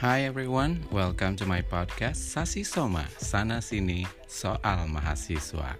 Hi everyone, welcome to my podcast Sasi Soma, Sana Sini Soal Mahasiswa.